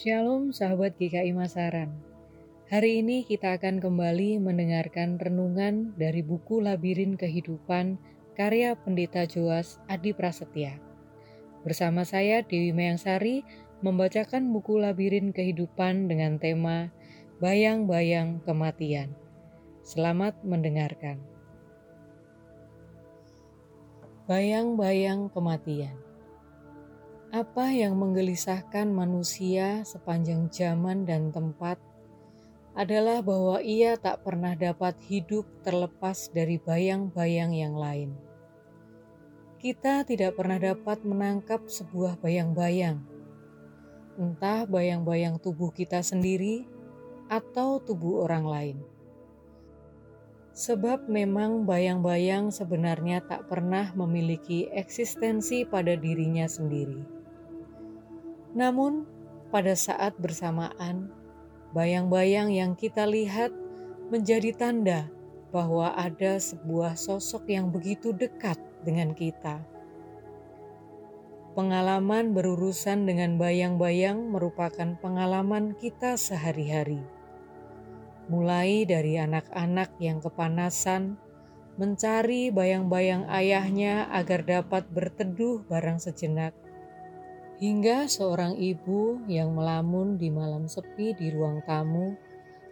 Shalom sahabat GKI Masaran. Hari ini kita akan kembali mendengarkan renungan dari buku Labirin Kehidupan karya Pendeta Joas Adi Prasetya. Bersama saya Dewi Mayangsari membacakan buku Labirin Kehidupan dengan tema Bayang-bayang kematian. Selamat mendengarkan. Bayang-bayang kematian. Apa yang menggelisahkan manusia sepanjang zaman dan tempat adalah bahwa ia tak pernah dapat hidup terlepas dari bayang-bayang yang lain. Kita tidak pernah dapat menangkap sebuah bayang-bayang, entah bayang-bayang tubuh kita sendiri atau tubuh orang lain. Sebab memang bayang-bayang sebenarnya tak pernah memiliki eksistensi pada dirinya sendiri namun, pada saat bersamaan, bayang-bayang yang kita lihat menjadi tanda bahwa ada sebuah sosok yang begitu dekat dengan kita. Pengalaman berurusan dengan bayang-bayang merupakan pengalaman kita sehari-hari. Mulai dari anak-anak yang kepanasan, mencari bayang-bayang ayahnya agar dapat berteduh barang sejenak Hingga seorang ibu yang melamun di malam sepi di ruang tamu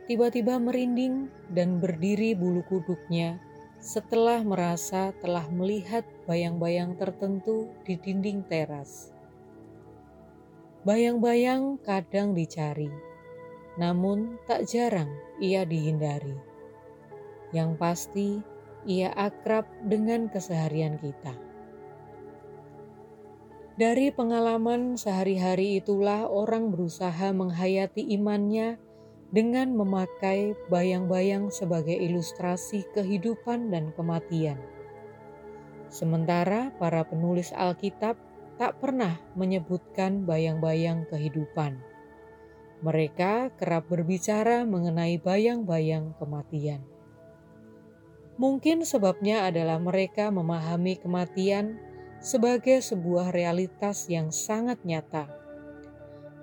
tiba-tiba merinding dan berdiri bulu kuduknya setelah merasa telah melihat bayang-bayang tertentu di dinding teras. Bayang-bayang kadang dicari, namun tak jarang ia dihindari. Yang pasti, ia akrab dengan keseharian kita. Dari pengalaman sehari-hari itulah orang berusaha menghayati imannya dengan memakai bayang-bayang sebagai ilustrasi kehidupan dan kematian. Sementara para penulis Alkitab tak pernah menyebutkan bayang-bayang kehidupan. Mereka kerap berbicara mengenai bayang-bayang kematian. Mungkin sebabnya adalah mereka memahami kematian sebagai sebuah realitas yang sangat nyata,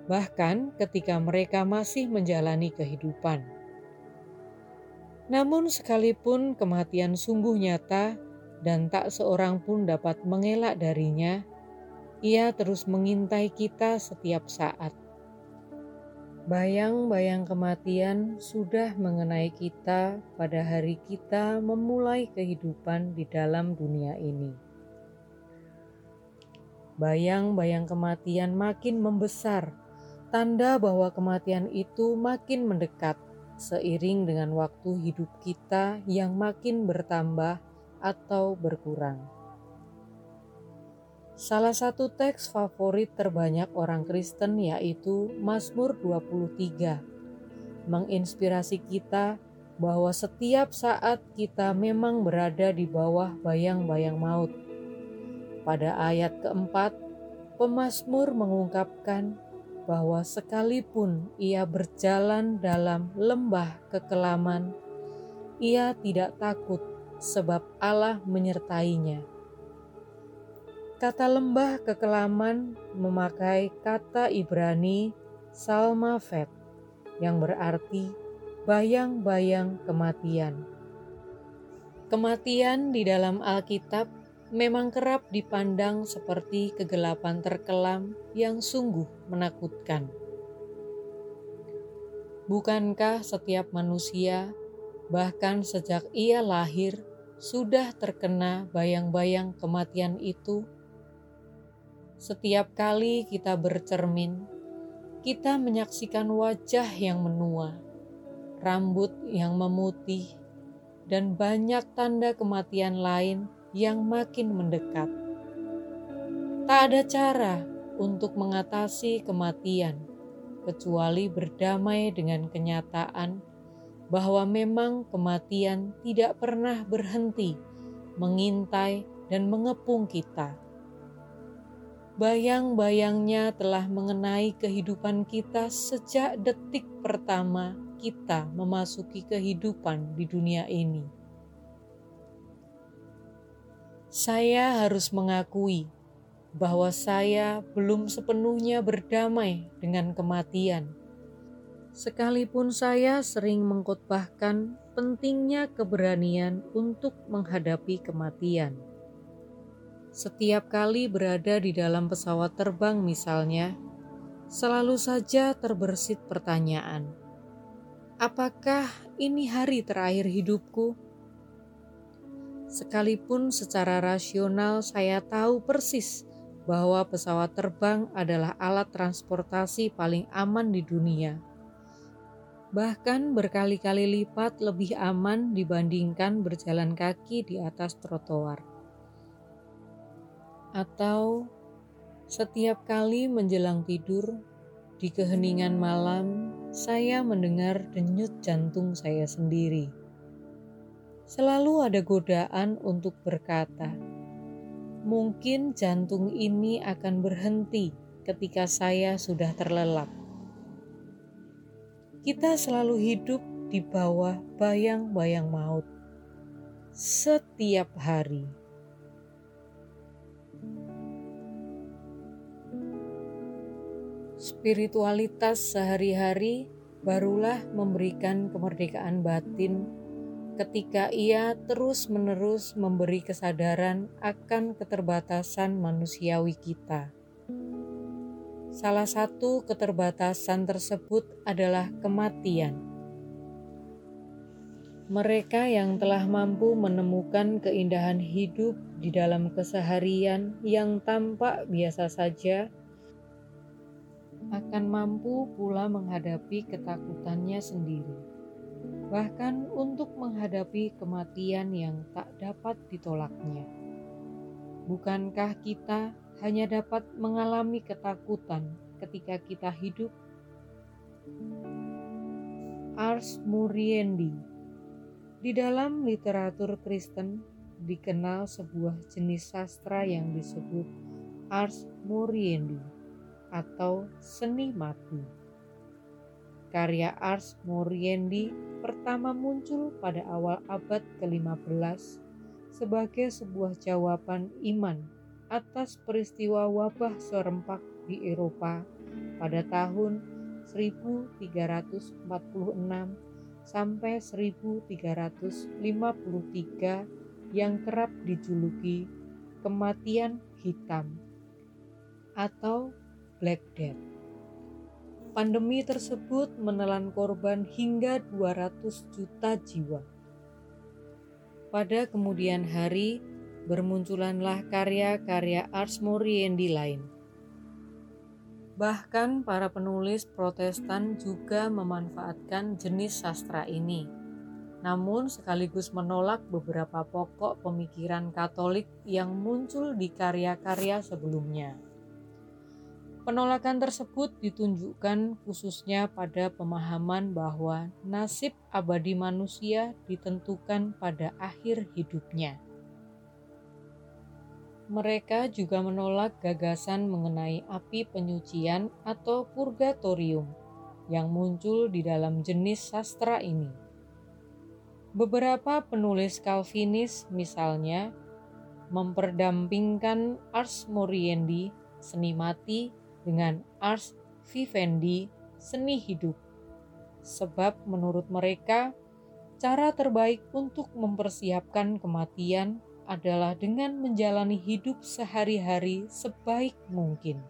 bahkan ketika mereka masih menjalani kehidupan. Namun, sekalipun kematian sungguh nyata dan tak seorang pun dapat mengelak darinya, ia terus mengintai kita setiap saat. Bayang-bayang kematian sudah mengenai kita pada hari kita memulai kehidupan di dalam dunia ini Bayang-bayang kematian makin membesar, tanda bahwa kematian itu makin mendekat seiring dengan waktu hidup kita yang makin bertambah atau berkurang. Salah satu teks favorit terbanyak orang Kristen yaitu Mazmur 23. Menginspirasi kita bahwa setiap saat kita memang berada di bawah bayang-bayang maut pada ayat keempat, pemazmur mengungkapkan bahwa sekalipun ia berjalan dalam lembah kekelaman, ia tidak takut sebab Allah menyertainya. Kata lembah kekelaman memakai kata Ibrani Salmafet yang berarti bayang-bayang kematian. Kematian di dalam Alkitab memang kerap dipandang seperti kegelapan terkelam yang sungguh menakutkan. Bukankah setiap manusia, bahkan sejak ia lahir, sudah terkena bayang-bayang kematian itu? Setiap kali kita bercermin, kita menyaksikan wajah yang menua, rambut yang memutih, dan banyak tanda kematian lain yang makin mendekat. Tak ada cara untuk mengatasi kematian kecuali berdamai dengan kenyataan bahwa memang kematian tidak pernah berhenti mengintai dan mengepung kita. Bayang-bayangnya telah mengenai kehidupan kita sejak detik pertama kita memasuki kehidupan di dunia ini saya harus mengakui bahwa saya belum sepenuhnya berdamai dengan kematian. Sekalipun saya sering mengkhotbahkan pentingnya keberanian untuk menghadapi kematian. Setiap kali berada di dalam pesawat terbang, misalnya, selalu saja terbersit pertanyaan: "Apakah ini hari terakhir hidupku?" Sekalipun secara rasional saya tahu persis bahwa pesawat terbang adalah alat transportasi paling aman di dunia. Bahkan berkali-kali lipat lebih aman dibandingkan berjalan kaki di atas trotoar. Atau setiap kali menjelang tidur, di keheningan malam, saya mendengar denyut jantung saya sendiri. Selalu ada godaan untuk berkata, mungkin jantung ini akan berhenti ketika saya sudah terlelap. Kita selalu hidup di bawah bayang-bayang maut setiap hari. Spiritualitas sehari-hari barulah memberikan kemerdekaan batin ketika ia terus-menerus memberi kesadaran akan keterbatasan manusiawi kita. Salah satu keterbatasan tersebut adalah kematian. Mereka yang telah mampu menemukan keindahan hidup di dalam keseharian yang tampak biasa saja akan mampu pula menghadapi ketakutannya sendiri bahkan untuk menghadapi kematian yang tak dapat ditolaknya. Bukankah kita hanya dapat mengalami ketakutan ketika kita hidup? Ars Muriendi Di dalam literatur Kristen dikenal sebuah jenis sastra yang disebut Ars Muriendi atau seni mati. Karya Ars Moriendi pertama muncul pada awal abad ke-15 sebagai sebuah jawaban iman atas peristiwa wabah serempak di Eropa pada tahun 1346 sampai 1353 yang kerap dijuluki kematian hitam atau Black Death. Pandemi tersebut menelan korban hingga 200 juta jiwa. Pada kemudian hari, bermunculanlah karya-karya Ars Moriendi lain. Bahkan para penulis Protestan juga memanfaatkan jenis sastra ini, namun sekaligus menolak beberapa pokok pemikiran Katolik yang muncul di karya-karya sebelumnya. Penolakan tersebut ditunjukkan khususnya pada pemahaman bahwa nasib abadi manusia ditentukan pada akhir hidupnya. Mereka juga menolak gagasan mengenai api penyucian atau purgatorium yang muncul di dalam jenis sastra ini. Beberapa penulis Calvinis misalnya memperdampingkan Ars Moriendi, seni mati dengan ars vivendi, seni hidup. Sebab menurut mereka, cara terbaik untuk mempersiapkan kematian adalah dengan menjalani hidup sehari-hari sebaik mungkin.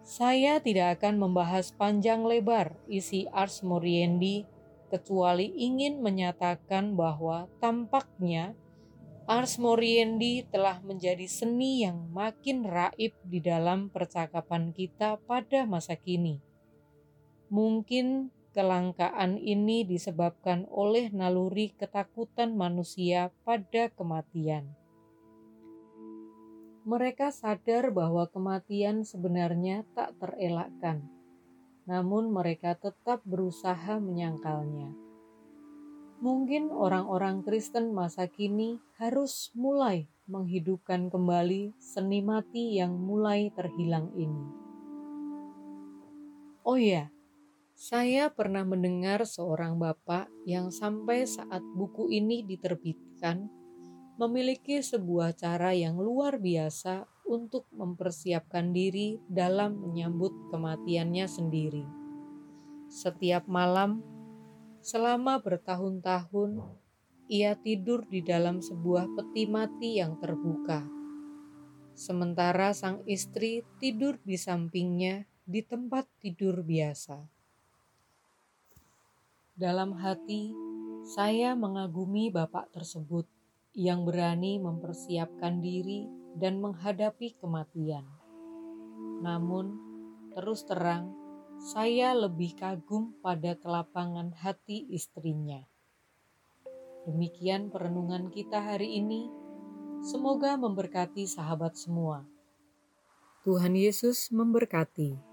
Saya tidak akan membahas panjang lebar isi Ars Moriendi kecuali ingin menyatakan bahwa tampaknya Ars Moriendi telah menjadi seni yang makin raib di dalam percakapan kita pada masa kini. Mungkin kelangkaan ini disebabkan oleh naluri ketakutan manusia pada kematian. Mereka sadar bahwa kematian sebenarnya tak terelakkan, namun mereka tetap berusaha menyangkalnya Mungkin orang-orang Kristen masa kini harus mulai menghidupkan kembali seni mati yang mulai terhilang ini. Oh ya, saya pernah mendengar seorang bapak yang sampai saat buku ini diterbitkan memiliki sebuah cara yang luar biasa untuk mempersiapkan diri dalam menyambut kematiannya sendiri. Setiap malam, selama bertahun-tahun, ia tidur di dalam sebuah peti mati yang terbuka. Sementara sang istri tidur di sampingnya di tempat tidur biasa. Dalam hati, saya mengagumi bapak tersebut yang berani mempersiapkan diri dan menghadapi kematian. Namun, terus terang, saya lebih kagum pada kelapangan hati istrinya. Demikian perenungan kita hari ini. Semoga memberkati sahabat semua. Tuhan Yesus memberkati.